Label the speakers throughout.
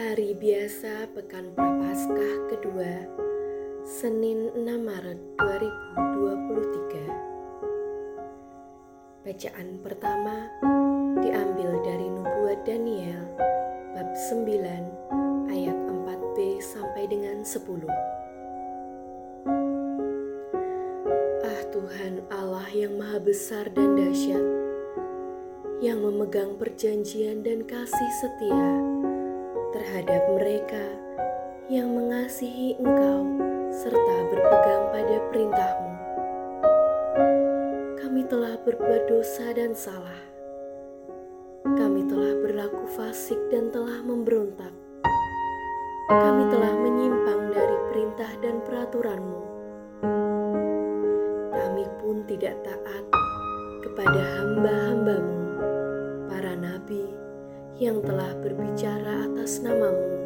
Speaker 1: Hari biasa Pekan Prapaskah kedua Senin 6 Maret 2023 Bacaan pertama diambil dari Nubuat Daniel bab 9 ayat 4b sampai dengan 10 Ah Tuhan Allah yang maha besar dan dahsyat yang memegang perjanjian dan kasih setia terhadap mereka yang mengasihi Engkau serta berpegang pada perintahmu. Kami telah berbuat dosa dan salah. Kami telah berlaku fasik dan telah memberontak. Kami telah menyimpang dari perintah dan peraturanmu. Kami pun tidak taat kepada hamba-hambamu, para nabi, yang telah berbicara atas namamu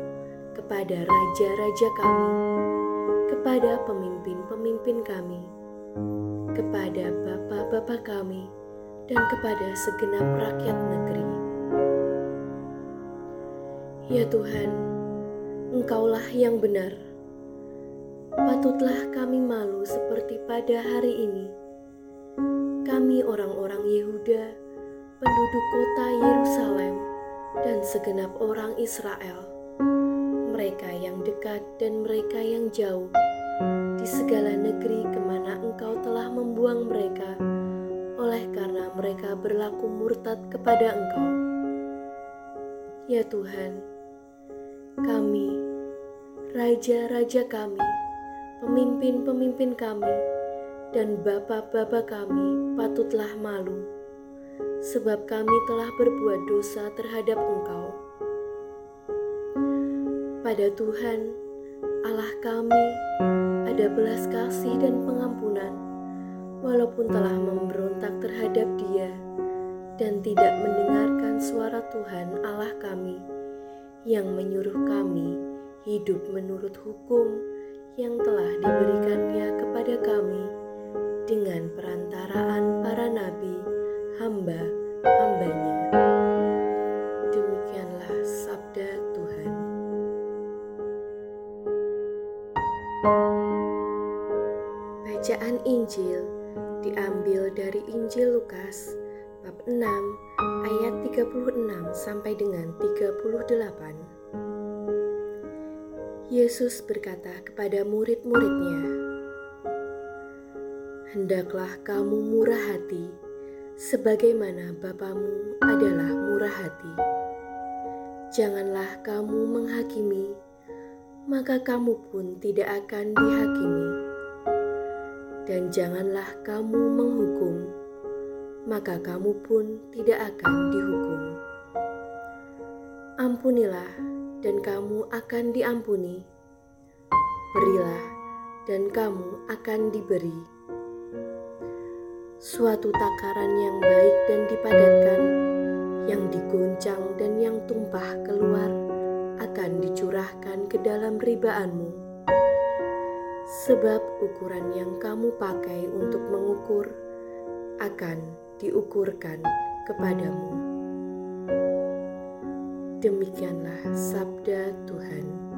Speaker 1: kepada raja-raja kami, kepada pemimpin-pemimpin kami, kepada bapak-bapak kami, dan kepada segenap rakyat negeri. Ya Tuhan, Engkaulah yang benar. Patutlah kami malu seperti pada hari ini. Kami orang-orang Yehuda, penduduk kota Yerusalem, dan segenap orang Israel, mereka yang dekat dan mereka yang jauh, di segala negeri ke mana Engkau telah membuang mereka, oleh karena mereka berlaku murtad kepada Engkau. Ya Tuhan, kami, raja-raja kami, pemimpin-pemimpin kami, dan bapak-bapak kami patutlah malu sebab kami telah berbuat dosa terhadap Engkau. Pada Tuhan, Allah kami, ada belas kasih dan pengampunan, walaupun telah memberontak terhadap Dia dan tidak mendengarkan suara Tuhan Allah kami yang menyuruh kami hidup menurut hukum yang telah diberikannya kepada kami sabda Tuhan. Bacaan Injil diambil dari Injil Lukas bab 6 ayat 36 sampai dengan 38. Yesus berkata kepada murid-muridnya, Hendaklah kamu murah hati sebagaimana Bapamu adalah murah hati. Janganlah kamu menghakimi, maka kamu pun tidak akan dihakimi. Dan janganlah kamu menghukum, maka kamu pun tidak akan dihukum. Ampunilah, dan kamu akan diampuni. Berilah, dan kamu akan diberi suatu takaran yang baik dan dipadatkan, yang digoncang dan yang tumpah keluar akan dicurahkan ke dalam ribaanmu. Sebab ukuran yang kamu pakai untuk mengukur akan diukurkan kepadamu. Demikianlah sabda Tuhan.